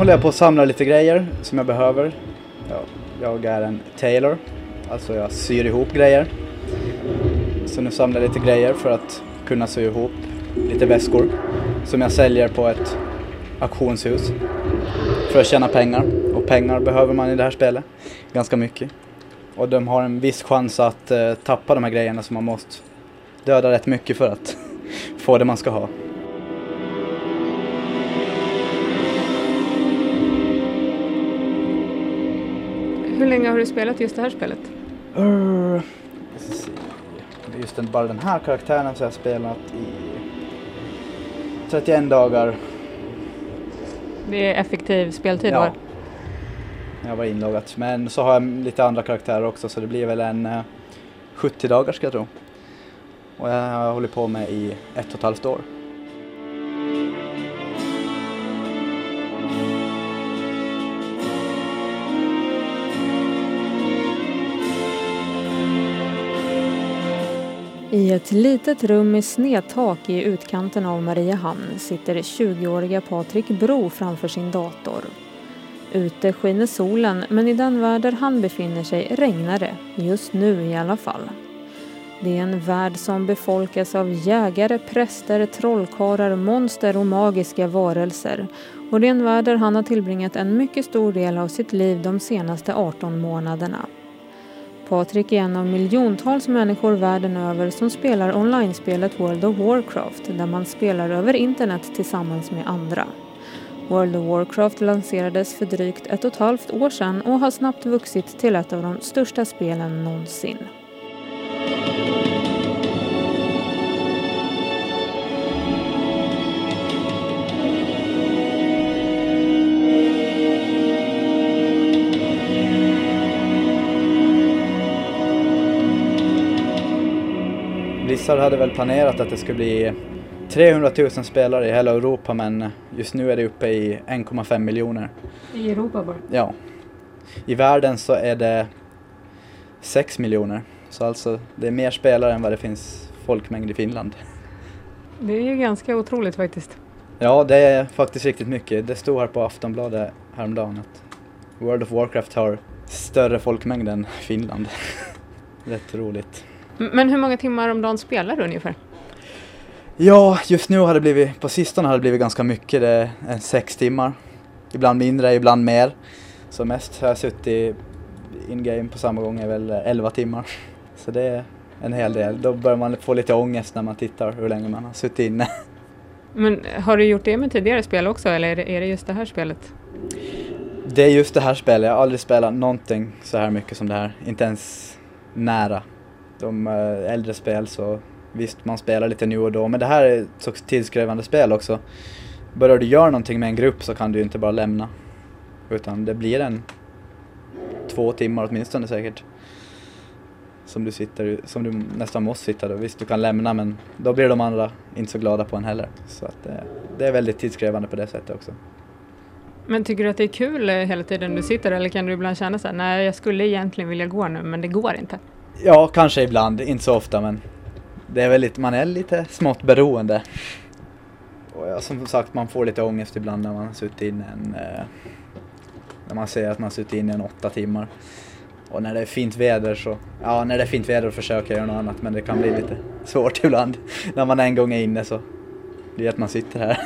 håller jag på att samla lite grejer som jag behöver. Ja, jag är en tailor, alltså jag syr ihop grejer. Så nu samlar jag lite grejer för att kunna sy ihop lite väskor som jag säljer på ett auktionshus för att tjäna pengar. Och pengar behöver man i det här spelet ganska mycket. Och de har en viss chans att eh, tappa de här grejerna som man måste döda rätt mycket för att få det man ska ha. Hur länge har du spelat just det här spelet? Uh, just den, bara den här karaktären så har jag spelat i 31 dagar. Det är effektiv speltid Ja. var. Jag var inloggat. Men så har jag lite andra karaktärer också så det blir väl en eh, 70 dagar ska jag tro. Och jag har hållit på med i ett och ett halvt år. I ett litet rum med snedtak i utkanten av Mariehamn sitter 20-åriga Patrik Bro framför sin dator. Ute skiner solen men i den värld där han befinner sig regnar det, just nu i alla fall. Det är en värld som befolkas av jägare, präster, trollkarlar, monster och magiska varelser. Och det är en värld där han har tillbringat en mycket stor del av sitt liv de senaste 18 månaderna. Patrik är en av miljontals människor världen över som spelar online-spelet World of Warcraft där man spelar över internet tillsammans med andra. World of Warcraft lanserades för drygt ett och ett halvt år sedan och har snabbt vuxit till ett av de största spelen någonsin. Blizzard hade väl planerat att det skulle bli 300 000 spelare i hela Europa men just nu är det uppe i 1,5 miljoner. I Europa bara? Ja. I världen så är det 6 miljoner. Så alltså det är mer spelare än vad det finns folkmängd i Finland. Det är ju ganska otroligt faktiskt. Ja, det är faktiskt riktigt mycket. Det stod här på Aftonbladet häromdagen att World of Warcraft har större folkmängd än Finland. Rätt roligt. Men hur många timmar om dagen spelar du ungefär? Ja, just nu har det blivit, på sistone har det blivit ganska mycket. Det är sex timmar. Ibland mindre, ibland mer. Så mest har jag suttit in-game på samma gång är väl 11 timmar. Så det är en hel del. Då börjar man få lite ångest när man tittar hur länge man har suttit inne. Men har du gjort det med tidigare spel också eller är det, är det just det här spelet? Det är just det här spelet. Jag har aldrig spelat någonting så här mycket som det här. Inte ens nära. De eh, äldre spel så visst, man spelar lite nu och då. Men det här är ett så tidskrävande spel också. Börjar du göra någonting med en grupp så kan du ju inte bara lämna. Utan det blir en två timmar åtminstone säkert. Som du sitter, som du nästan måste sitta då. Visst, du kan lämna men då blir de andra inte så glada på en heller. Så att det, det är väldigt tidskrävande på det sättet också. Men tycker du att det är kul eh, hela tiden du sitter eller kan du ibland känna så här, nej jag skulle egentligen vilja gå nu men det går inte? Ja, kanske ibland, inte så ofta men det är väl lite, man är lite smått beroende. Och ja, som sagt, man får lite ångest ibland när man har suttit inne en, eh, när man ser att man har suttit inne en åtta timmar. Och när det är fint väder så, ja när det är fint väder försöker jag göra något annat men det kan bli lite svårt ibland. När man en gång är inne så blir det att man sitter här.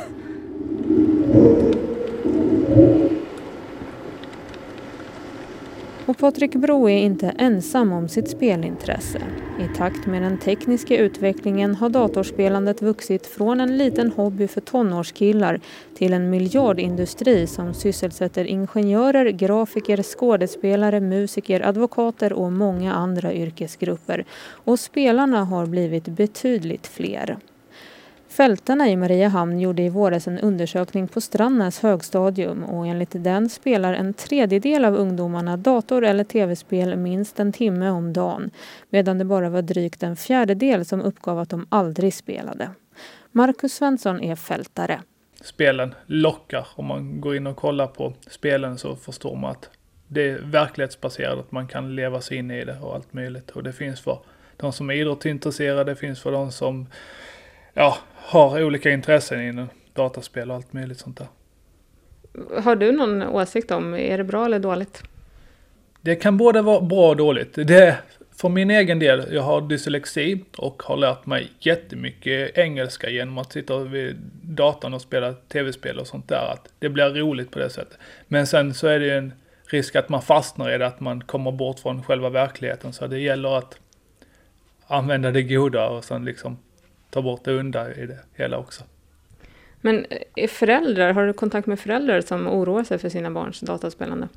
Och Patrik Bro är inte ensam om sitt spelintresse. I takt med den tekniska utvecklingen har datorspelandet vuxit från en liten hobby för tonårskillar till en miljardindustri som sysselsätter ingenjörer, grafiker, skådespelare, musiker, advokater och många andra yrkesgrupper. Och spelarna har blivit betydligt fler. Fältarna i Mariehamn gjorde i våras en undersökning på Strandnäs högstadium och enligt den spelar en tredjedel av ungdomarna dator eller tv-spel minst en timme om dagen medan det bara var drygt en fjärdedel som uppgav att de aldrig spelade. Marcus Svensson är fältare. spelen lockar. Om man går in och kollar på spelen så förstår man att det är verklighetsbaserat, att man kan leva sig in i det och allt möjligt. Och det finns för de som är idrottsintresserade, det finns för de som ja, har olika intressen inom dataspel och allt möjligt sånt där. Har du någon åsikt om, är det bra eller dåligt? Det kan både vara bra och dåligt. Det, för min egen del, jag har dyslexi och har lärt mig jättemycket engelska genom att sitta vid datorn och spela tv-spel och sånt där. Att det blir roligt på det sättet. Men sen så är det ju en risk att man fastnar i det, att man kommer bort från själva verkligheten. Så det gäller att använda det goda och sen liksom ta bort det onda i det hela också. Men är föräldrar, har du kontakt med föräldrar som oroar sig för sina barns dataspelande?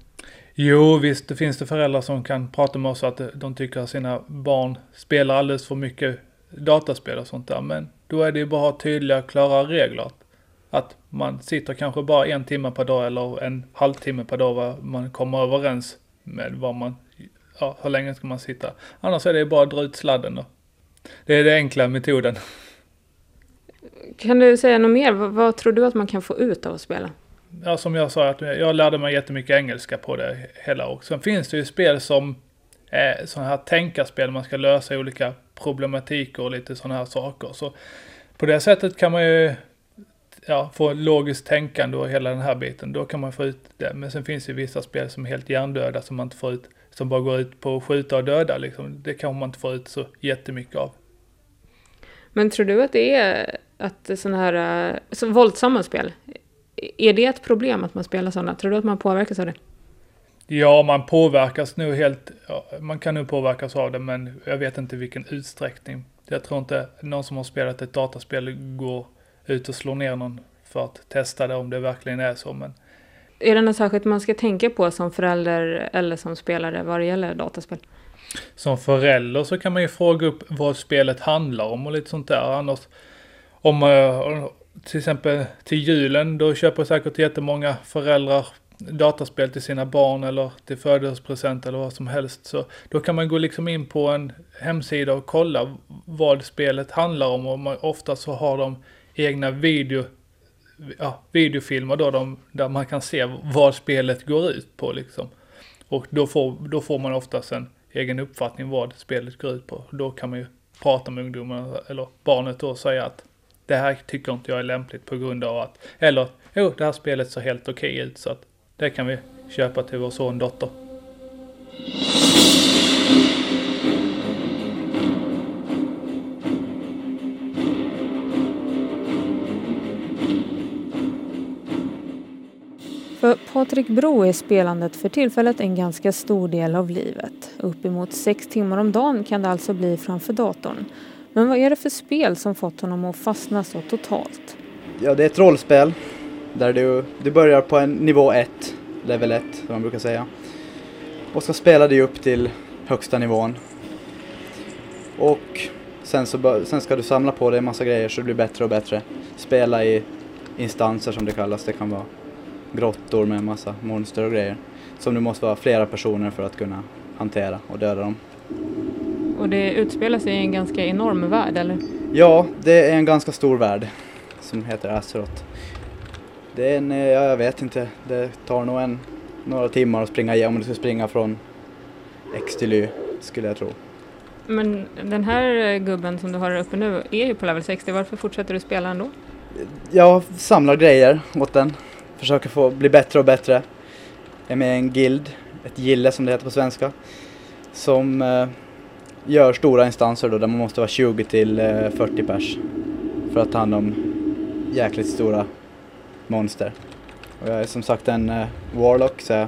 Jo, visst det finns det föräldrar som kan prata med oss att de tycker att sina barn spelar alldeles för mycket dataspel och sånt där. Men då är det ju bara att ha tydliga, klara regler. Att man sitter kanske bara en timme per dag eller en halvtimme per dag vad man kommer överens med vad man, ja, hur länge ska man sitta. Annars är det bara att dra ut sladden då. Det är den enkla metoden. Kan du säga något mer? Vad, vad tror du att man kan få ut av att spela? ja, som jag sa, att jag lärde mig jättemycket engelska på det hela. Och sen finns det ju spel som är sådana här tänkarspel, man ska lösa olika problematiker och lite sådana här saker. Så på det sättet kan man ju ja, få logiskt tänkande och hela den här biten. Då kan man få ut det. Men sen finns det ju vissa spel som är helt hjärndöda som man inte får ut, som bara går ut på att skjuta och döda liksom. Det kan man inte få ut så jättemycket av. Men tror du att det är att sådana här så våldsamma spel, är det ett problem att man spelar sådana? Tror du att man påverkas av det? Ja, man påverkas nog helt, ja, man kan nog påverkas av det men jag vet inte vilken utsträckning. Jag tror inte någon som har spelat ett dataspel går ut och slår ner någon för att testa det om det verkligen är så. Men... Är det något särskilt man ska tänka på som förälder eller som spelare vad det gäller dataspel? Som förälder så kan man ju fråga upp vad spelet handlar om och lite sånt där. Annars, om, eh, till exempel till julen, då köper säkert jättemånga föräldrar dataspel till sina barn eller till födelsedagspresent eller vad som helst. Så då kan man gå liksom in på en hemsida och kolla vad spelet handlar om och man, ofta så har de egna video, ja, videofilmer då de, där man kan se vad spelet går ut på liksom. Och då får, då får man oftast en egen uppfattning vad spelet går ut på. Då kan man ju prata med ungdomarna eller barnet då och säga att det här tycker inte jag är lämpligt på grund av att, eller jo, det här spelet ser helt okej okay ut så att det kan vi köpa till vår son dotter. För Patrik Bro är spelandet för tillfället en ganska stor del av livet. Uppemot sex timmar om dagen kan det alltså bli framför datorn. Men vad är det för spel som fått honom att fastna så totalt? Ja, det är ett rollspel där du, du börjar på en nivå 1, level 1 som man brukar säga. Och så spelar du upp till högsta nivån. Och sen, så, sen ska du samla på dig en massa grejer så det blir bättre och bättre. Spela i instanser som det kallas. Det kan vara grottor med en massa monster och grejer. Som du måste vara flera personer för att kunna hantera och döda dem. Och det utspelar sig i en ganska enorm värld, eller? Ja, det är en ganska stor värld som heter Azeroth. Det är en, ja, jag vet inte, det tar nog en, några timmar att springa igenom om du ska springa från X till Y, skulle jag tro. Men den här gubben som du har uppe nu är ju på level 60, varför fortsätter du spela ändå? Jag samlar grejer åt den, försöker få bli bättre och bättre. Jag är med i en guild, ett gille som det heter på svenska, som eh, gör stora instanser då där man måste vara 20 till 40 eh, pers för att ta hand om jäkligt stora monster. Och jag är som sagt en uh, warlock så jag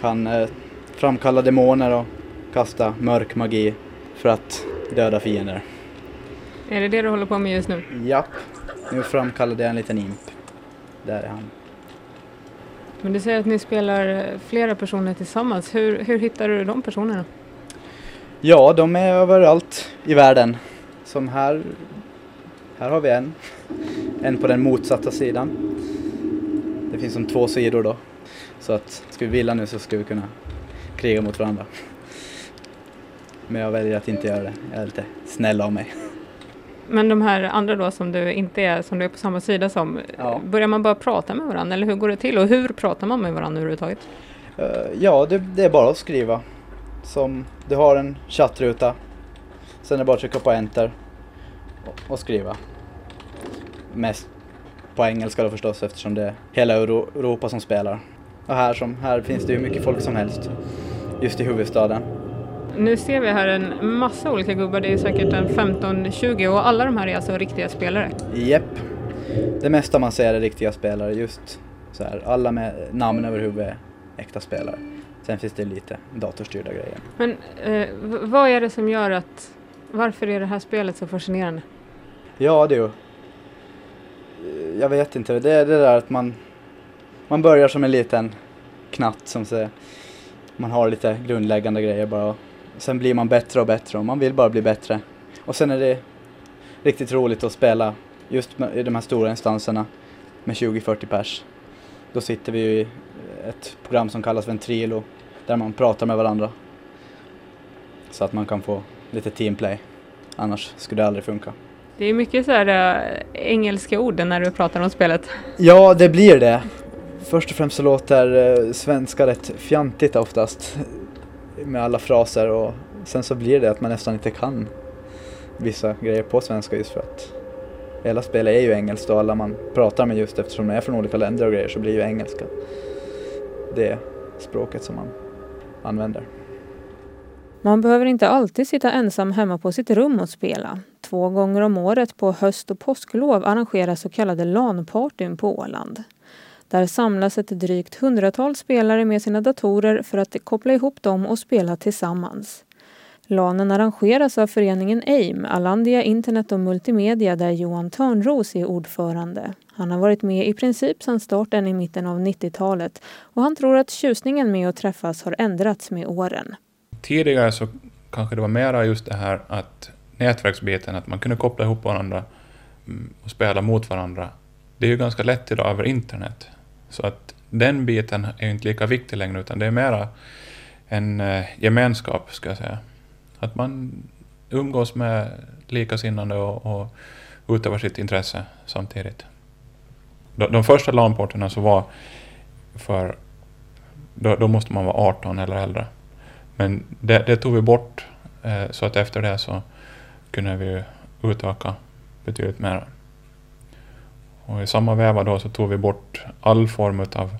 kan uh, framkalla demoner och kasta mörk magi för att döda fiender. Är det det du håller på med just nu? Japp. Nu framkallade jag en liten imp. Där är han. Men du säger att ni spelar flera personer tillsammans. Hur, hur hittar du de personerna? Ja, de är överallt i världen. Som här, här har vi en. En på den motsatta sidan. Det finns som två sidor då. Så att ska vi vilja nu så ska vi kunna kriga mot varandra. Men jag väljer att inte göra det. Jag är lite snäll av mig. Men de här andra då som du inte är, som du är på samma sida som, ja. börjar man bara prata med varandra eller hur går det till och hur pratar man med varandra överhuvudtaget? Uh, ja, det, det, är bara att skriva som du har en chattruta. Sen är det bara att trycka på enter och, skriva. Mest på engelska då förstås eftersom det är hela Europa som spelar. Och här, som, här finns det ju mycket folk som helst, just i huvudstaden. Nu ser vi här en massa olika gubbar, det är säkert en 15-20 och alla de här är alltså riktiga spelare? Japp. Det mesta man ser är riktiga spelare, just så här, alla med namn över huvudet är äkta spelare. Sen finns det lite datorstyrda grejer. Men eh, vad är det som gör att, varför är det här spelet så fascinerande? Ja du, jag vet inte, det är det där att man, man börjar som en liten knatt som säger, man har lite grundläggande grejer bara. Sen blir man bättre och bättre och man vill bara bli bättre. Och sen är det riktigt roligt att spela just i de här stora instanserna med 20-40 pers. Då sitter vi i ett program som kallas Ventrilo där man pratar med varandra. Så att man kan få lite teamplay. Annars skulle det aldrig funka. Det är mycket så här äh, engelska ord när du pratar om spelet. Ja, det blir det. Först och främst så låter äh, svenska rätt fjantigt oftast med alla fraser och sen så blir det att man nästan inte kan vissa grejer på svenska just för att hela spelet är ju engelskt och alla man pratar med just eftersom de är från olika länder och grejer så blir ju engelska det språket som man använder. Man behöver inte alltid sitta ensam hemma på sitt rum och spela. Två gånger om året på höst och påsklov arrangeras så kallade LAN-partyn på Åland. Där samlas ett drygt hundratal spelare med sina datorer för att koppla ihop dem och spela tillsammans. LANen arrangeras av föreningen AIM, Alandia Internet och Multimedia, där Johan Törnros är ordförande. Han har varit med i princip sedan starten i mitten av 90-talet och han tror att tjusningen med att träffas har ändrats med åren. Tidigare så kanske det var mera just det här att nätverksbiten, att man kunde koppla ihop varandra mm, och spela mot varandra. Det är ju ganska lätt idag över internet. Så att den biten är inte lika viktig längre, utan det är mera en eh, gemenskap, ska jag säga. Att man umgås med likasinnande och, och utövar sitt intresse samtidigt. De, de första LAN-porterna så var för... Då, då, måste man vara 18 eller äldre. Men det, det tog vi bort, eh, så att efter det så kunde vi utöka betydligt mer. Och i samma veva då så tog vi bort all form av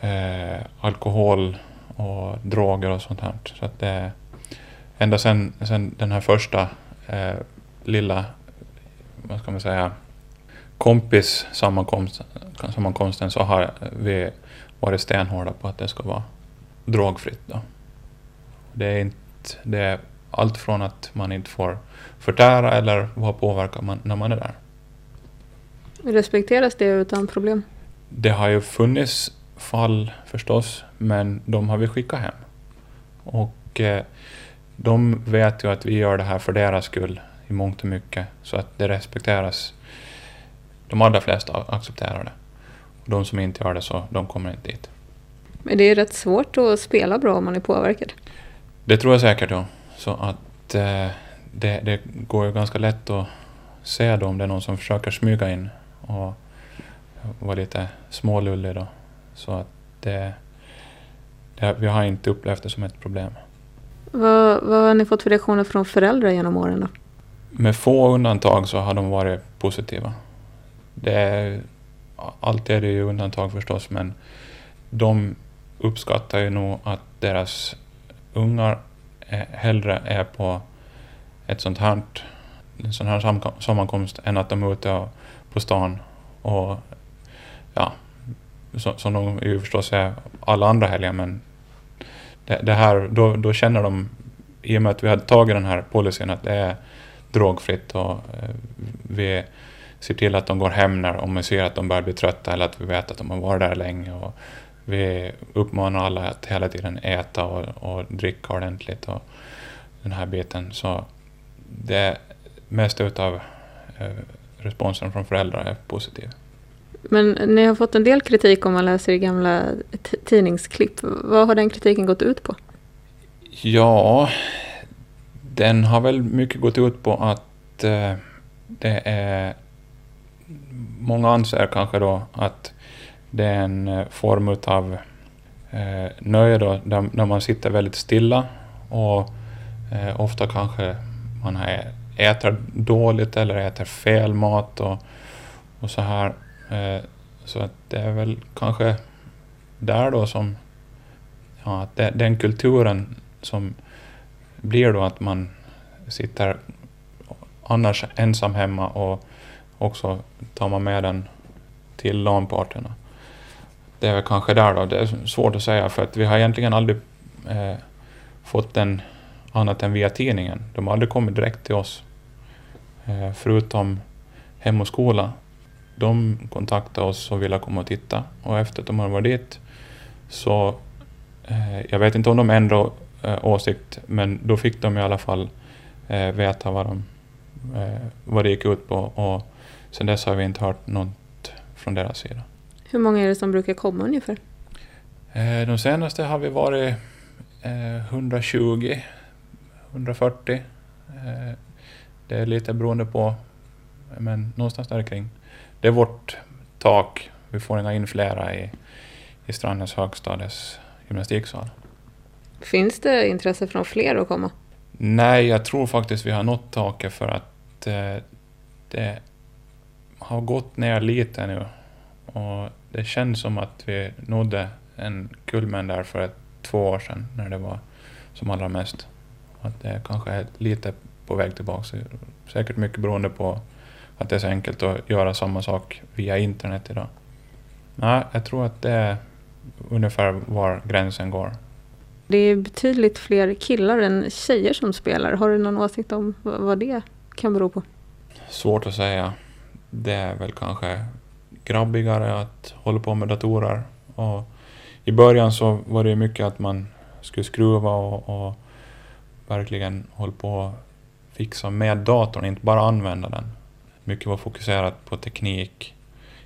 eh, alkohol och droger och sånt här. Så att det, ända sedan den här första eh, lilla, vad ska man säga, kompis sammankomst, sammankomsten så har vi varit stenhårda på att det ska vara drogfritt. Då. Det är, inte, det är allt från att man inte får förtära eller vara påverkad man, när man är där. Respekteras det utan problem? Det har ju funnits fall förstås, men de har vi skickat hem. Och eh, de vet ju att vi gör det här för deras skull i mångt och mycket, så att det respekteras. De allra flesta accepterar det. Och de som inte gör det så, de kommer inte dit. Men det är rätt svårt att spela bra om man är påverkad. Det tror jag säkert, ja. Så att eh, det, det, går ju ganska lätt att se då om det är någon som försöker smyga in och vara lite smålullig då. Så att det, det, vi har inte upplevt det som ett problem. Vad, vad har ni fått för reaktioner från föräldrar genom åren då? Med få undantag så har de varit positiva. Det är, alltid är det ju undantag förstås, men de uppskattar ju nog att deras ungar hellre är på ett sånt här, en sån här sammankomst än att de är ute på stan och ja, som de ju förstås är alla andra helger, men det, det, här, då, då känner de, i och med att vi hade tagit den här policyn att det är drogfritt och eh, vi ser till att de går hem när om vi ser att de börjar bli trötta eller att vi vet att de har varit där länge. Och vi uppmanar alla att hela tiden äta och, och dricka ordentligt och den här biten. Så det mesta utav eh, responsen från föräldrar är positiv. Men ni har fått en del kritik om man läser i gamla tidningsklipp. Vad har den kritiken gått ut på? Ja, den har väl mycket gått ut på att eh, det är... Många anser kanske då att det är en eh, form av eh, nöje då, där, där, man sitter väldigt stilla och eh, ofta kanske man äter dåligt eller äter fel mat och, och så här. Eh, så att det är väl kanske där då som ja, att det, den kulturen som blir då att man sitter annars ensam hemma och också tar man med den till LAN-parterna. Det är väl kanske där då, det är svårt att säga för att vi har egentligen aldrig eh, fått den annat än via tidningen. De har aldrig kommit direkt till oss. Eh, förutom Hem och skola. De kontaktade oss och ville komma och titta och efter att de har varit dit så eh, jag vet inte om de ändrade eh, åsikt men då fick de i alla fall eh, veta vad, de, eh, vad det gick ut på och sen dess har vi inte hört något från deras sida. Hur många är det som brukar komma ungefär? Eh, de senaste har vi varit eh, 120, 140. Eh, det är lite beroende på, men någonstans där kring. Det är vårt tak. Vi får inga in flera i, i Strandens högstadies gymnastiksal. Finns det intresse från fler att komma? Nej, jag tror faktiskt vi har nått taket för att eh, det har gått ner lite nu. Och det känns som att vi nådde en kulmen där för ett, två år sedan när det var som allra mest. Att det kanske är lite på väg tillbaka. Säkert mycket beroende på att det är så enkelt att göra samma sak via internet idag. Nej, jag tror att det är ungefär var gränsen går. Det är betydligt fler killar än tjejer som spelar. Har du någon åsikt om vad det kan bero på? Svårt att säga. Det är väl kanske grabbigare att hålla på med datorer. Och I början så var det mycket att man skulle skruva och, och verkligen hålla på och fixa med datorn, inte bara använda den. Mycket var fokuserat på teknik,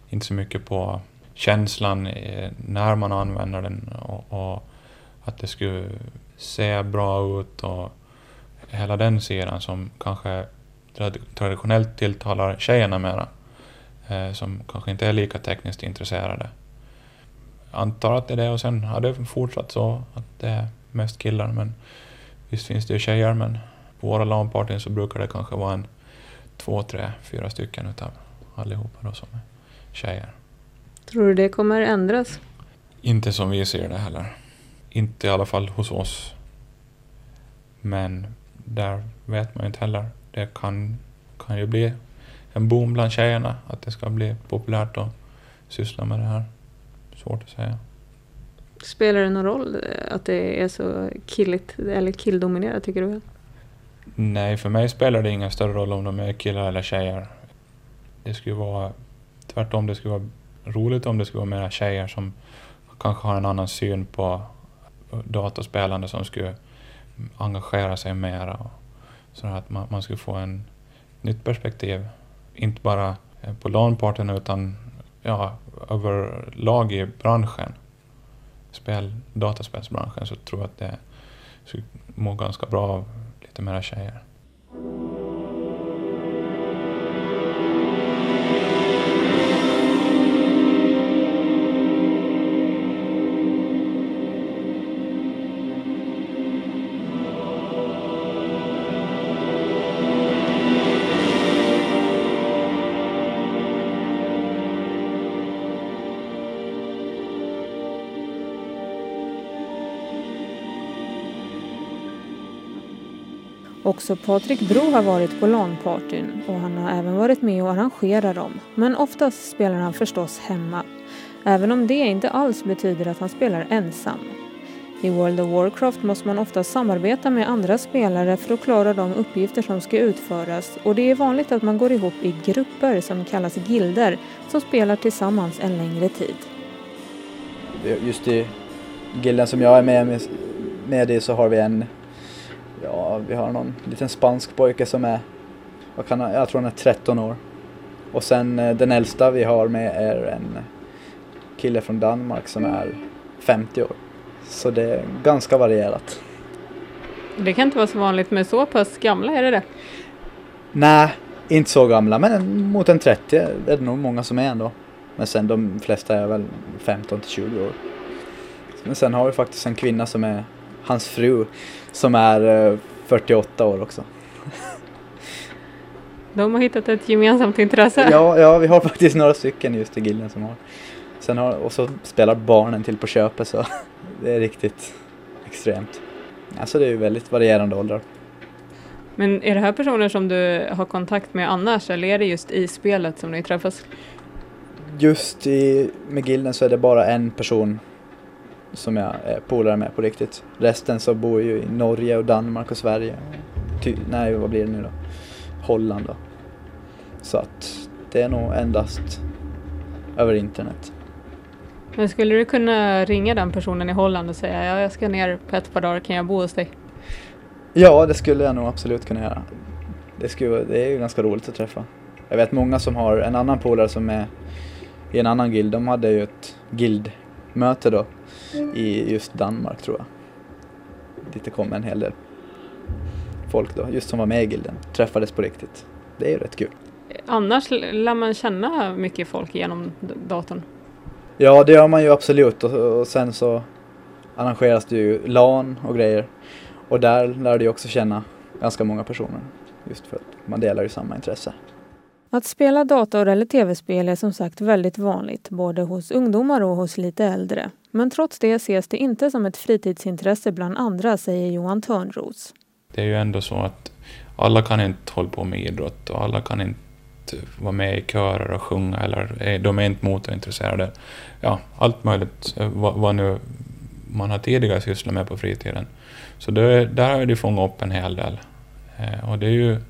inte så mycket på känslan eh, när man använder den och, och att det skulle se bra ut och hela den sidan som kanske traditionellt tilltalar tjejerna mera. Eh, som kanske inte är lika tekniskt intresserade. Antar att det är det och sen har det fortsatt så att det är mest killar men visst finns det ju tjejer men på våra LAN-partyn så brukar det kanske vara en två, tre, fyra stycken utav allihopa då som är tjejer. Tror du det kommer ändras? Inte som vi ser det heller. Inte i alla fall hos oss. Men där vet man ju inte heller. Det kan, kan ju bli en boom bland tjejerna, att det ska bli populärt att syssla med det här. Svårt att säga. Spelar det någon roll eh, att det är så killigt eller killdominerat tycker du? Nej, för mig spelar det ingen större roll om de är killar eller tjejer. Det skulle vara tvärtom, det skulle vara roligt om det skulle vara mera tjejer som kanske har en annan syn på dataspelande som skulle engagera sig mera. Så att man, man skulle få en nytt perspektiv. Inte bara eh, på LAN-parten utan ja, överlag i branschen. Spel, dataspelsbranschen så tror jag att det skulle må ganska bra av lite mera tjejer. Också Patrik Bro har varit på LAN-partyn och han har även varit med och arrangerat dem. Men oftast spelar han förstås hemma. Även om det inte alls betyder att han spelar ensam. I World of Warcraft måste man ofta samarbeta med andra spelare för att klara de uppgifter som ska utföras och det är vanligt att man går ihop i grupper som kallas gilder som spelar tillsammans en längre tid. Just i gilden som jag är med, med i så har vi en Ja, vi har någon liten spansk pojke som är, vad kan jag tror han är 13 år. Och sen eh, den äldsta vi har med är en kille från Danmark som är 50 år. Så det är ganska varierat. Det kan inte vara så vanligt med så pass gamla, är det det? Nej, inte så gamla, men mot en 30 är det nog många som är ändå. Men sen de flesta är väl 15 till 20 år. Men sen har vi faktiskt en kvinna som är hans fru som är 48 eh, år också. De har hittat ett gemensamt intresse. Ja, ja, vi har faktiskt några stycken just i gilden som har. Sen har, och så spelar barnen till på köpet så det är riktigt extremt. Alltså det är ju väldigt varierande åldrar. Men är det här personer som du har kontakt med annars eller är det just i spelet som ni träffas? Just i, med gilden så är det bara en person som jag är polare med på riktigt. Resten så bor ju i Norge och Danmark och Sverige. Ty, nej, vad blir det nu då? Holland då. Så att det är nog endast över internet. Men skulle du kunna ringa den personen i Holland och säga ja, jag ska ner på ett par dagar, kan jag bo hos dig? Ja, det skulle jag nog absolut kunna göra. Det, skulle, det är ju ganska roligt att träffa. Jag vet många som har en annan polare som är i en annan guild. De hade ju ett guildmöte då i just Danmark tror jag. Dit det kom en hel del folk då, just som var med i gilden. Träffades på riktigt. Det är ju rätt kul. Annars lär man känna mycket folk genom datorn. Ja, det gör man ju absolut och, och sen så arrangeras det ju LAN och grejer. Och där lär du också känna ganska många personer. Just för att man delar ju samma intresse. Att spela dator eller tv-spel är som sagt väldigt vanligt, både hos ungdomar och hos lite äldre. Men trots det ses det inte som ett fritidsintresse bland andra, säger Johan Törnros. Det är ju ändå så att alla kan inte hålla på med idrott och alla kan inte vara med i körer och sjunga eller eh, de är inte motorintresserade. Ja, allt möjligt eh, vad, vad nu man har tidigare sysslat med på fritiden. Så det, där har det fångat upp en hel del. Eh, och det är ju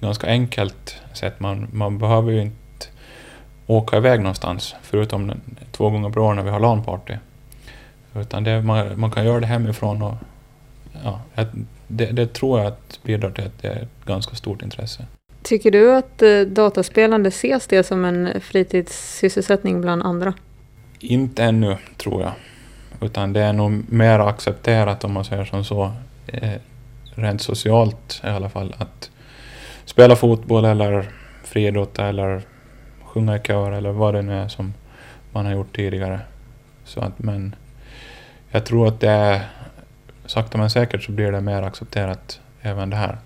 ganska enkelt sätt. Man, man behöver ju inte åka iväg någonstans, förutom två gånger per år när vi har LAN-party. Utan det, man, man kan göra det hemifrån och ja, det, det tror jag att bidrar till att det är ett ganska stort intresse. Tycker du att eh, dataspelande ses det som en fritidssysselsättning bland andra? Inte ännu, tror jag. Utan det är nog mer accepterat, om man säger som så, eh, rent socialt i alla fall, att spela fotboll eller friidrotta eller sjunga i kör eller vad det nu är som man har gjort tidigare. Så att, men jag tror att det är sakta men säkert så blir det mer accepterat även det här.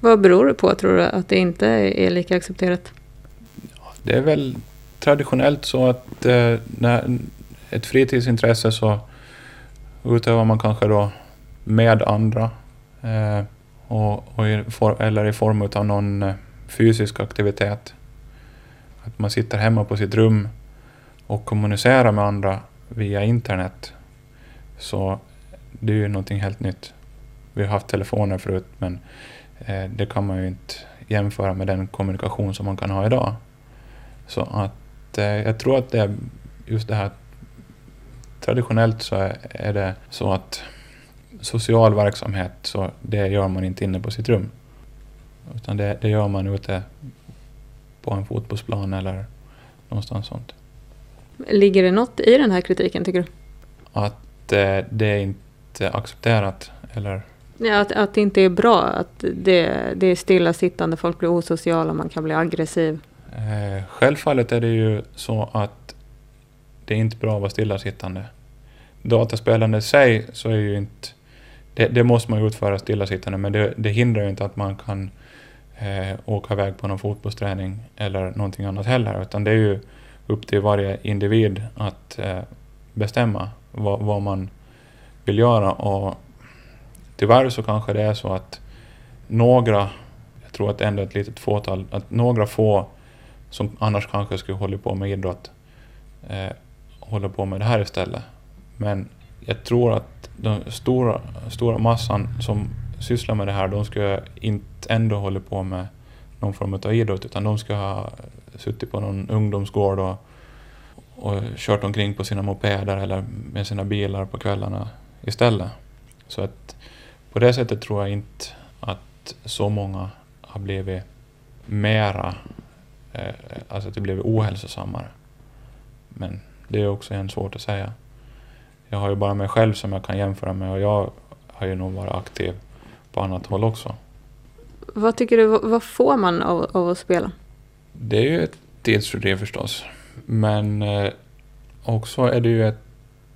Vad beror det på, tror du, att det inte är lika accepterat? Det är väl traditionellt så att eh, när ett fritidsintresse så utövar man kanske då med andra eh, och, och i for, eller i form av någon eh, fysisk aktivitet. Att man sitter hemma på sitt rum och kommunicerar med andra via internet. Så det är ju någonting helt nytt. Vi har haft telefoner förut men eh, det kan man ju inte jämföra med den kommunikation som man kan ha idag. Så att eh, jag tror att det är just det här traditionellt så är, det så att social verksamhet, så det gör man inte inne på sitt rum. Utan det, det gör man ute på en fotbollsplan eller någonstans sånt. Ligger det något i den här kritiken tycker du? Att det är inte accepterat eller? Ja, att, att det inte är bra, att det, det är stillasittande, folk blir osociala, man kan bli aggressiv. Eh, självfallet är det ju så att det är inte bra att vara stillasittande. Dataspelande i sig så är ju inte det, det, måste man utföra stillasittande, men det, det hindrar ju inte att man kan eh, åka iväg på någon fotbollsträning eller någonting annat heller, utan det är ju upp till varje individ att eh, bestämma vad, vad, man vill göra. Och tyvärr så kanske det är så att några, jag tror att det är ändå ett litet fåtal, att några få som annars kanske skulle hålla på med idrott eh, håller på med det här istället. Men jag tror att den stora, stora massan som sysslar med det här, de skulle inte ändå hålla på med någon form av idrott, utan de skulle ha suttit på någon ungdomsgård och, och kört omkring på sina mopeder eller med sina bilar på kvällarna istället. Så att på det sättet tror jag inte att så många har blivit mera, eh, alltså att det blivit ohälsosammare. Men det är också en svårt att säga jag har ju bara mig själv som jag kan jämföra med och jag har ju nog varit aktiv på annat håll också. Vad tycker du, vad får man av, av att spela? Det är ju ett tidsfördriv förstås. Men eh, också är det ju ett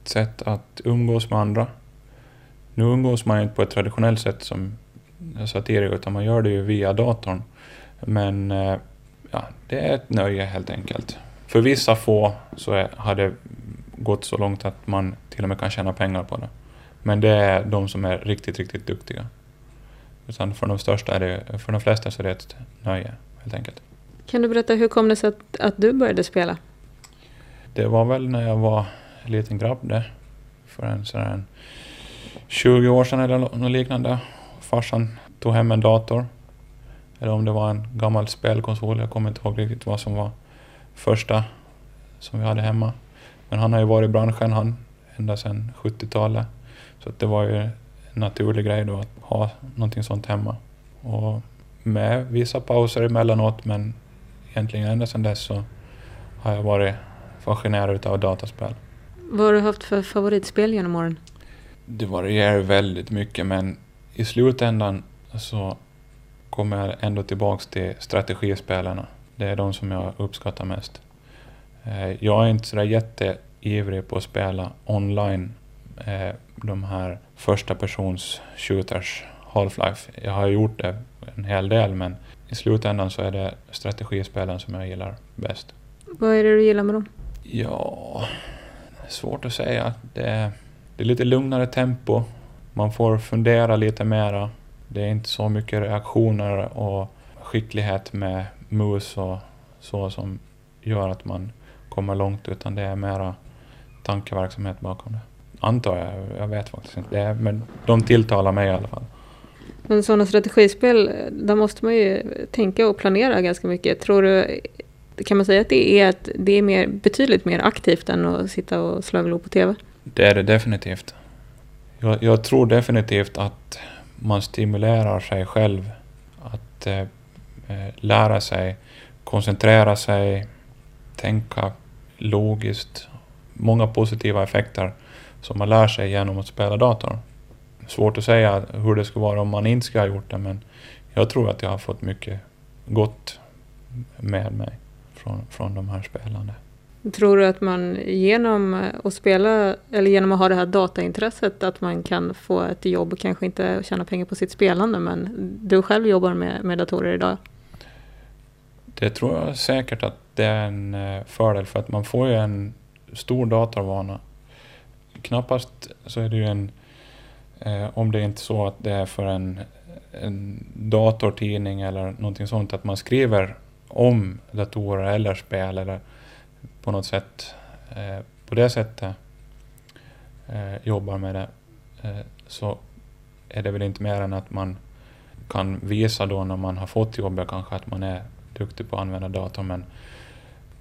sätt att umgås med andra. Nu umgås man inte på ett traditionellt sätt som jag sa tidigare, utan man gör det ju via datorn. Men eh, ja, det är ett nöje helt enkelt. För vissa få så är, har det gått så långt att man till och med kan tjäna pengar på det. Men det är de som är riktigt, riktigt duktiga. Utan för de största är det, för de flesta så är det ett nöje helt enkelt. Kan du berätta hur kom det sig att, att du började spela? Det var väl när jag var liten grabb det. För en sådär 20 år sedan eller något liknande. Farsan tog hem en dator. Eller om det var en gammal spelkonsol. Jag kommer inte ihåg riktigt vad som var första som vi hade hemma. Men han har ju varit i branschen han ända sedan 70-talet. Så det var ju en naturlig grej då att ha någonting sånt hemma. Och med vissa pauser emellanåt men egentligen ända sedan dess så har jag varit fascinerad av dataspel. Vad har du haft för favoritspel genom åren? Det varierar väldigt mycket men i slutändan så kommer jag ändå tillbaks till strategispelarna. Det är de som jag uppskattar mest. Eh, jag är inte sådär jätteivrig på att spela online eh, de här första persons shooters, Half-Life. Jag har gjort det en hel del men i slutändan så är det strategispelen som jag gillar bäst. Vad är det du gillar med dem? Ja, svårt att säga. Det är, det är lite lugnare tempo. Man får fundera lite mera. Det är inte så mycket reaktioner och skicklighet med mus och så som gör att man kommer långt utan det är mera tankeverksamhet bakom det. Antar jag, jag vet faktiskt inte. Det men de tilltalar mig i alla fall. Men sådana strategispel, eh, där måste man ju tänka och planera ganska mycket. Tror du, kan man säga att det är, att det är mer, betydligt mer aktivt än att sitta och slå på TV? Det är det definitivt. Jag, jag, tror definitivt att man stimulerar sig själv att eh, eh lära sig, koncentrera sig, tänka logiskt. Många positiva effekter som man lär sig genom att spela dator. Svårt att säga hur det skulle vara om man inte skulle ha gjort det men jag tror att jag har fått mycket gott med mig från, från de här spelarna. Tror du att man genom att spela, eller genom att ha det här dataintresset, att man kan få ett jobb, kanske inte tjäna pengar på sitt spelande, men du själv jobbar med, med datorer idag? Det tror jag säkert att det är en eh, fördel, för att man får ju en stor datorvana. Knappast så är det ju en, eh, om det är inte så att det är för en, en datortidning eller någonting sånt, att man skriver om datorer eller spel eller på något sätt eh, på det sättet eh, jobbar med det eh, så är det väl inte mer än att man kan visa då när man har fått jobbet kanske att man är duktig på att använda datorn men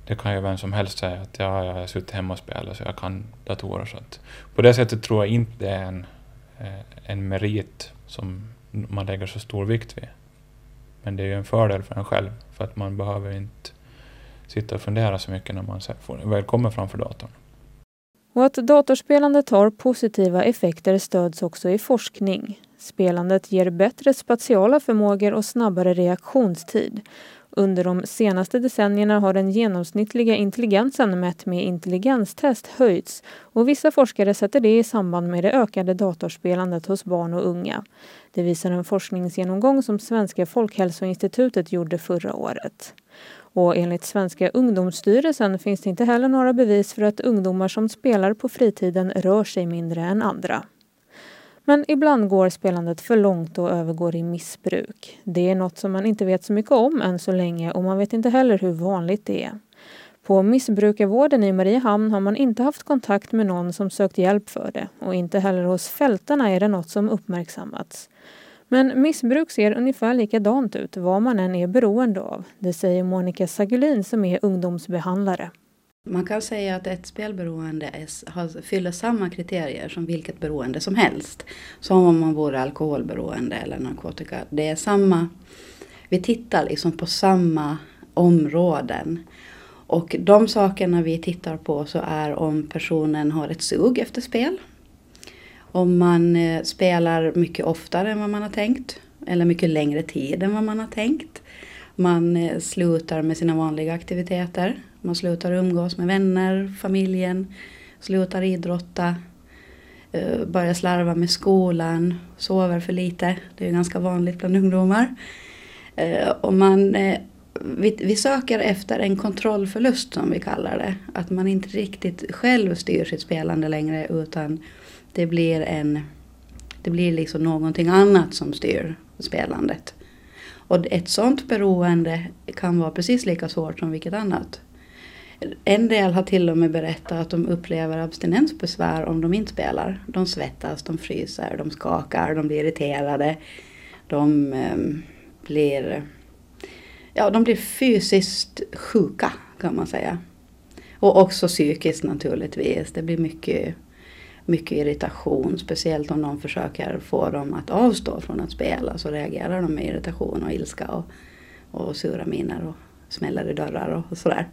det kan ju vem som helst säga att ja, jag har suttit hemma och spelat så jag kan datorer. Så att på det sättet tror jag inte det är en, eh, en merit som man lägger så stor vikt vid. Men det är ju en fördel för en själv för att man behöver inte sitta och fundera så mycket när man väl kommer framför datorn. Och att datorspelandet har positiva effekter stöds också i forskning. Spelandet ger bättre spatiala förmågor och snabbare reaktionstid. Under de senaste decennierna har den genomsnittliga intelligensen mätt med intelligenstest höjts och vissa forskare sätter det i samband med det ökade datorspelandet hos barn och unga. Det visar en forskningsgenomgång som Svenska folkhälsoinstitutet gjorde förra året. Och enligt Svenska ungdomsstyrelsen finns det inte heller några bevis för att ungdomar som spelar på fritiden rör sig mindre än andra. Men ibland går spelandet för långt och övergår i missbruk. Det är något som man inte vet så mycket om än så länge och man vet inte heller hur vanligt det är. På missbrukarvården i Mariehamn har man inte haft kontakt med någon som sökt hjälp för det och inte heller hos fältarna är det något som uppmärksammats. Men missbruk ser ungefär likadant ut vad man än är beroende av. Det säger Monica Sagulin som är ungdomsbehandlare. Man kan säga att ett spelberoende är, fyller samma kriterier som vilket beroende som helst. Som om man vore alkoholberoende eller narkotika. Det är samma, vi tittar liksom på samma områden. Och de sakerna vi tittar på så är om personen har ett sug efter spel. Om man eh, spelar mycket oftare än vad man har tänkt. Eller mycket längre tid än vad man har tänkt. Man eh, slutar med sina vanliga aktiviteter. Man slutar umgås med vänner, familjen, slutar idrotta, eh, börjar slarva med skolan, sover för lite. Det är ganska vanligt bland ungdomar. Eh, och man, eh, vi, vi söker efter en kontrollförlust som vi kallar det. Att man inte riktigt själv styr sitt spelande längre utan det blir en det blir liksom någonting annat som styr spelandet. Och ett sånt beroende kan vara precis lika svårt som vilket annat. En del har till och med berättat att de upplever abstinensbesvär om de inte spelar. De svettas, de fryser, de skakar, de blir irriterade. De eh, blir, ja, de blir fysiskt sjuka kan man säga. Och också psykiskt naturligtvis. Det blir mycket, mycket irritation. Speciellt om någon försöker få dem att avstå från att spela. Så reagerar de med irritation och ilska och, och sura miner och smäller i dörrar och sådär.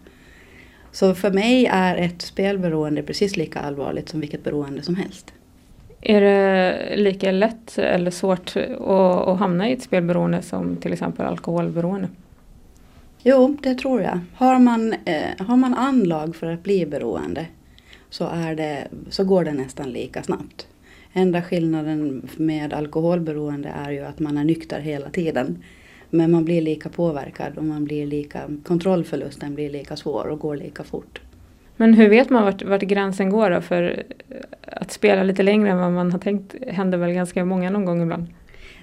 Så för mig är ett spelberoende precis lika allvarligt som vilket beroende som helst. Är det lika lätt eller svårt att, att hamna i ett spelberoende som till exempel alkoholberoende? Jo, det tror jag. Har man, eh, har man anlag för att bli beroende så, är det, så går det nästan lika snabbt. Enda skillnaden med alkoholberoende är ju att man är nykter hela tiden. Men man blir lika påverkad och man blir lika, kontrollförlusten blir lika svår och går lika fort. Men hur vet man vart, vart gränsen går då? För att spela lite längre än vad man har tänkt händer väl ganska många någon gång ibland?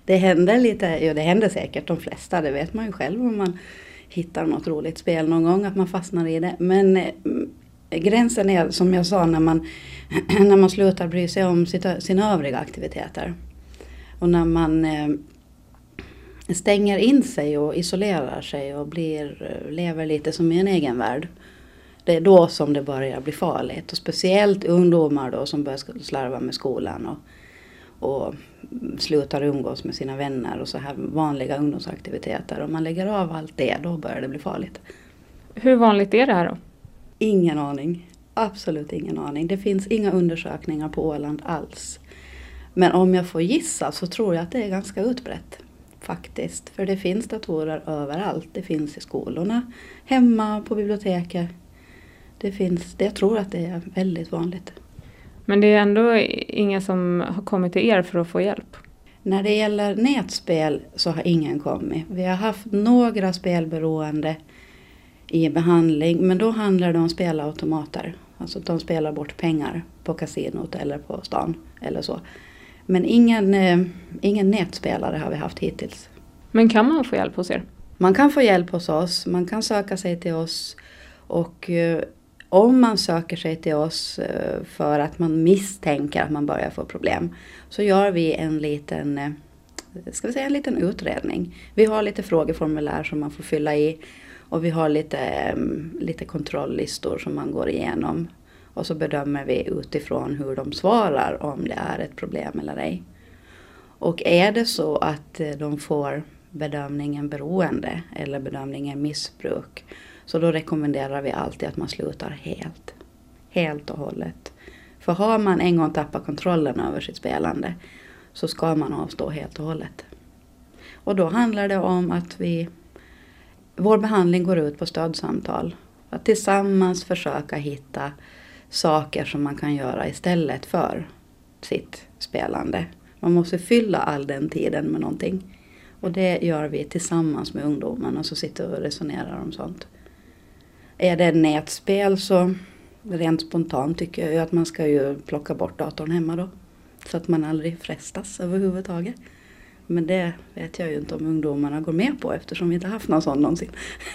Det händer lite, ja det händer säkert de flesta, det vet man ju själv om man hittar något roligt spel någon gång, att man fastnar i det. Men eh, gränsen är som jag sa när man, när man slutar bry sig om sitt, sina övriga aktiviteter. Och när man eh, stänger in sig och isolerar sig och blir, lever lite som i en egen värld. Det är då som det börjar bli farligt. Och speciellt ungdomar då som börjar slarva med skolan och, och slutar umgås med sina vänner och så här vanliga ungdomsaktiviteter. Om man lägger av allt det, då börjar det bli farligt. Hur vanligt är det här då? Ingen aning. Absolut ingen aning. Det finns inga undersökningar på Åland alls. Men om jag får gissa så tror jag att det är ganska utbrett. Faktiskt. För det finns datorer överallt. Det finns i skolorna, hemma, på biblioteket. Det finns, jag tror att det är väldigt vanligt. Men det är ändå ingen som har kommit till er för att få hjälp? När det gäller nätspel så har ingen kommit. Vi har haft några spelberoende i behandling men då handlar det om spelautomater. Alltså de spelar bort pengar på kasinot eller på stan eller så. Men ingen, eh, ingen nätspelare har vi haft hittills. Men kan man få hjälp hos er? Man kan få hjälp hos oss, man kan söka sig till oss och eh, om man söker sig till oss eh, för att man misstänker att man börjar få problem så gör vi en liten, ska vi säga en liten utredning. Vi har lite frågeformulär som man får fylla i och vi har lite, lite kontrolllistor som man går igenom. Och så bedömer vi utifrån hur de svarar om det är ett problem eller ej. Och är det så att eh, de får bedömningen beroende eller bedömningen missbruk så då rekommenderar vi alltid att man slutar helt. Helt och hållet. För har man en gång tappat kontrollen över sitt spelande så ska man avstå helt och hållet. Och då handlar det om att vi vår behandling går ut på stödsamtal. Att tillsammans försöka hitta saker som man kan göra istället för sitt spelande. Man måste fylla all den tiden med någonting. Och det gör vi tillsammans med ungdomarna och så sitter vi och resonerar om sånt. Är det nätspel så rent spontant tycker jag ju att man ska ju plocka bort datorn hemma då. Så att man aldrig frestas överhuvudtaget. Men det vet jag ju inte om ungdomarna går med på eftersom vi inte haft någon sån någonsin.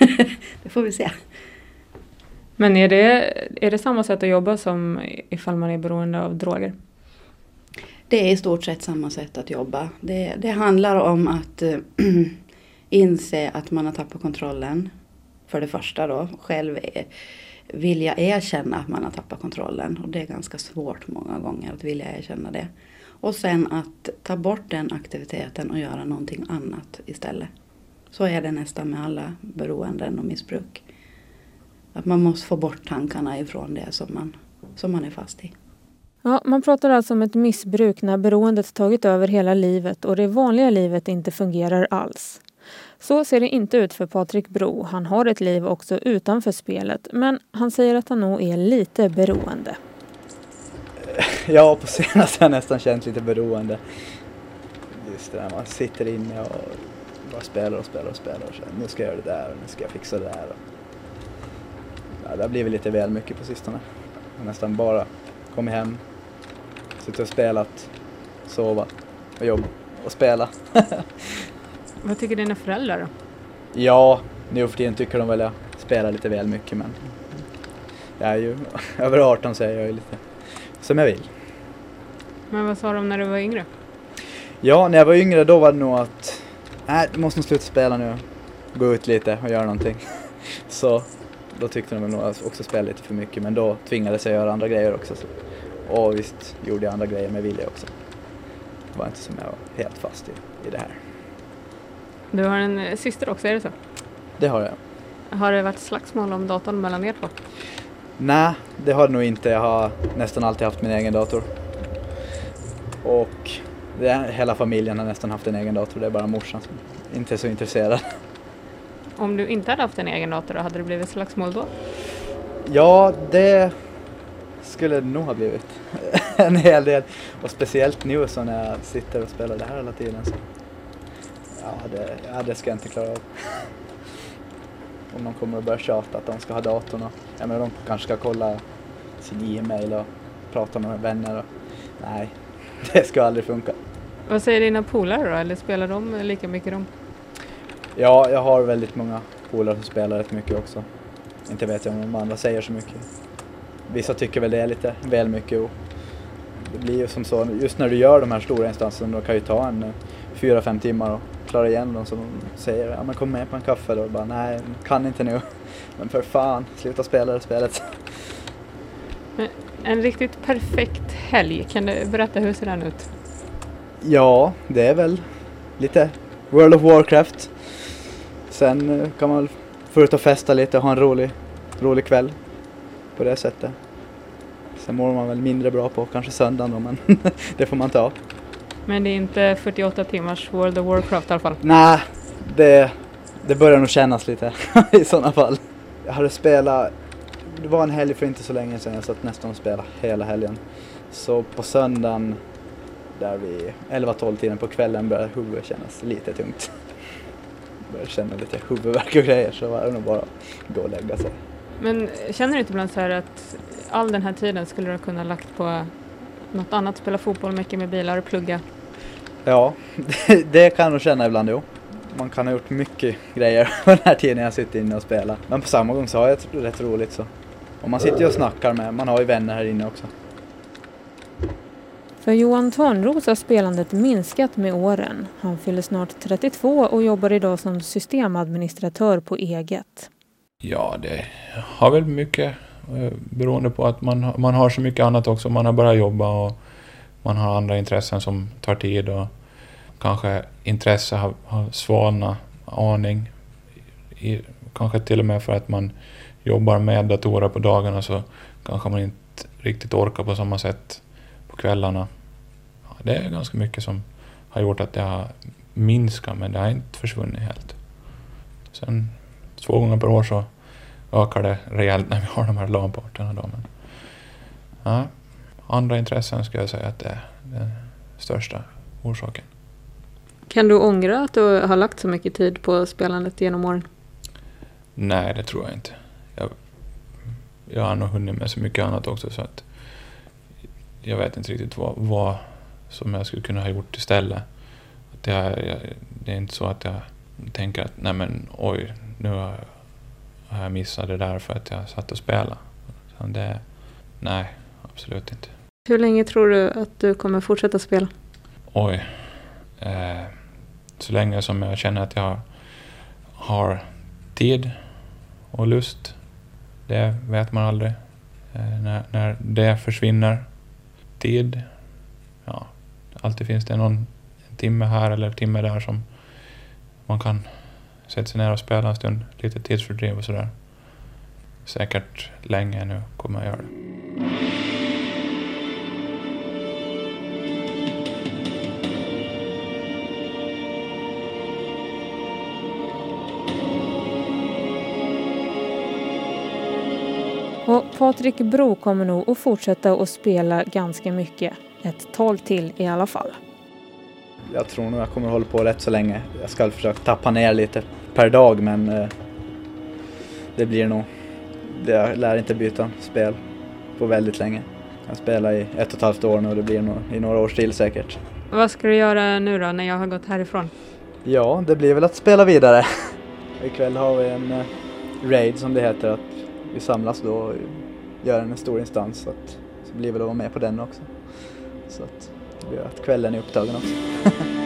det får vi se. Men är det, är det samma sätt att jobba som ifall man är beroende av droger? Det är i stort sett samma sätt att jobba. Det, det handlar om att äh, inse att man har tappat kontrollen. För det första då, själv eh, vilja erkänna att man har tappat kontrollen. Och det är ganska svårt många gånger att vilja erkänna det. Och sen att ta bort den aktiviteten och göra någonting annat istället. Så är det nästan med alla beroenden och missbruk. Att man måste få bort tankarna ifrån det som man, som man är fast i. Ja, man pratar alltså om ett missbruk när beroendet tagit över hela livet och det vanliga livet inte fungerar alls. Så ser det inte ut för Patrik Bro. Han har ett liv också utanför spelet men han säger att han nog är lite beroende. Ja, på senaste har jag nästan känt lite beroende. Just det där man sitter inne och bara spelar och spelar och spelar och så, nu ska jag göra det där och nu ska jag fixa det där. Ja, det har blivit lite väl mycket på sistone. Jag nästan bara kommit hem, suttit och spelat, sova och jobba och spela. Vad tycker dina föräldrar då? Ja, nu för tiden tycker de väl jag spelar lite väl mycket men jag är ju över 18 så jag är ju lite som jag vill. Men vad sa de när du var yngre? Ja, när jag var yngre då var det nog att nej, du måste nog sluta spela nu. Gå ut lite och göra någonting. Så då tyckte de nog också spelade lite för mycket men då tvingades jag göra andra grejer också. Så. Och visst gjorde jag andra grejer med vilja också. Det var inte som jag var helt fast i, i det här. Du har en eh, syster också, är det så? Det har jag. Har det varit slagsmål om datorn mellan er två? Nej, det har det nog inte. Jag har nästan alltid haft min egen dator. Och det hela familjen har nästan haft en egen dator. Det är bara morsan som inte är så intresserad. Om du inte hade haft en egen dator, hade det blivit slagsmål då? Ja, det skulle det nog ha blivit. en hel del. Och speciellt nu så när jag sitter och spelar det här hela tiden. Så. Ja, det, ja, det ska jag inte klara av. Om de kommer att börja tjata att de ska ha datorn och ja, men de kanske ska kolla sin e-mail och prata med vänner. Och, nej, det ska aldrig funka. Vad säger dina polare då, eller spelar de lika mycket de? Ja, jag har väldigt många polare som spelar rätt mycket också. Inte vet jag om de andra säger så mycket. Vissa tycker väl det är lite väl mycket och det blir ju som så, just när du gör de här stora instanserna, då kan ju ta en eh, fyra, fem timmar och klara igen dem. Så de säger, ja men kom med på en kaffe då. Och bara, nej, kan inte nu. Men för fan, sluta spela det spelet. En riktigt perfekt helg, kan du berätta hur ser den ut? Ja, det är väl lite World of Warcraft. Sen eh, kan man få ut och festa lite och ha en rolig, rolig kväll på det sättet. Sen mår man väl mindre bra på kanske söndagen då, men det får man ta. Men det är inte 48 timmars World of Warcraft i alla fall? Nej, det, det börjar nog kännas lite i sådana fall. Jag hade spelat, det var en helg för inte så länge sedan jag satt nästan och spelade hela helgen. Så på söndagen, där vid 11-12 tiden på kvällen började huvudet kännas lite tungt. Började känna lite huvudvärk och grejer så var det nog bara att gå och lägga sig. Men känner du inte ibland så här att all den här tiden skulle du kunna lagt på något annat, spela fotboll, mycket med bilar och plugga? Ja, det, det kan jag nog känna ibland jo. Man kan ha gjort mycket grejer den här tiden jag sitter inne och spelar. Men på samma gång så har jag rätt roligt så. Och man sitter ju och snackar med, man har ju vänner här inne också. För Johan Törnros har spelandet minskat med åren. Han fyller snart 32 och jobbar idag som systemadministratör på eget. Ja, det har väl mycket eh, beroende på att man, man har så mycket annat också. Man har börjat jobba och man har andra intressen som tar tid och kanske intresse har, har svalnat aning. I, kanske till och med för att man jobbar med datorer på dagarna så kanske man inte riktigt orkar på samma sätt kvällarna. Ja, det är ganska mycket som har gjort att det har minskat men det har inte försvunnit helt. Sen två gånger per år så ökar det rejält när vi har de här LAN-parterna. Då, men, ja, andra intressen skulle jag säga att det är den största orsaken. Kan du ångra att du har lagt så mycket tid på spelandet genom åren? Nej, det tror jag inte. Jag, jag har nog hunnit med så mycket annat också så att jag vet inte riktigt vad, vad som jag skulle kunna ha gjort istället. Att jag, det är inte så att jag tänker att nej men oj, nu har har jag missat det där för att jag satt och spelade. Så det, nej, absolut inte. Hur länge tror du att du kommer fortsätta spela? Oj. Eh, så länge som jag känner att jag har tid och lust. Det vet man aldrig. Eh, när, när det försvinner. Tid. Ja, alltid finns det någon timme här eller timme där som man kan sätta sig ner och spela en stund. Lite tidsfördriv och sådär. Säkert länge nu kommer jag göra det. Patrik Bro kommer nog att fortsätta att spela ganska mycket. Ett tag till i alla fall. jag tror nog jag kommer hålla på rätt så länge. Jag ska försöka tappa ner lite per dag men eh, det blir nog, jag lär inte byta spel på väldigt länge. Jag spelar i ett och ett halvt år nu och det blir nog i några års till säkert. Vad ska du göra nu då när jag har gått härifrån? Ja, det blir väl att spela vidare. Ikväll har vi en eh, raid som det heter, att vi samlas då göra en stor instans. Så, att, så blir väl att vara med på den också. Så att det blir att kvällen är upptagen också.